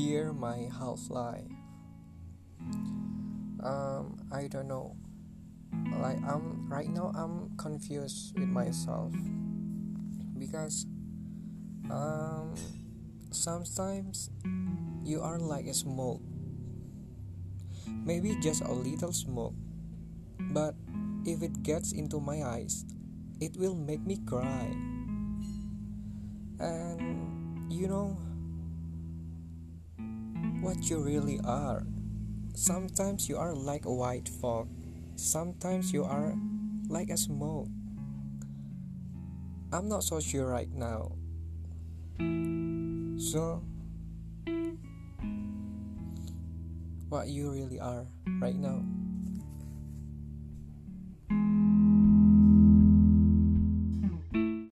my half life. Um, I don't know. Like I'm right now, I'm confused with myself because um, sometimes you are like a smoke, maybe just a little smoke, but if it gets into my eyes, it will make me cry. And you know what you really are. Sometimes you are like a white fog, sometimes you are like a smoke. I'm not so sure right now. So, what you really are right now?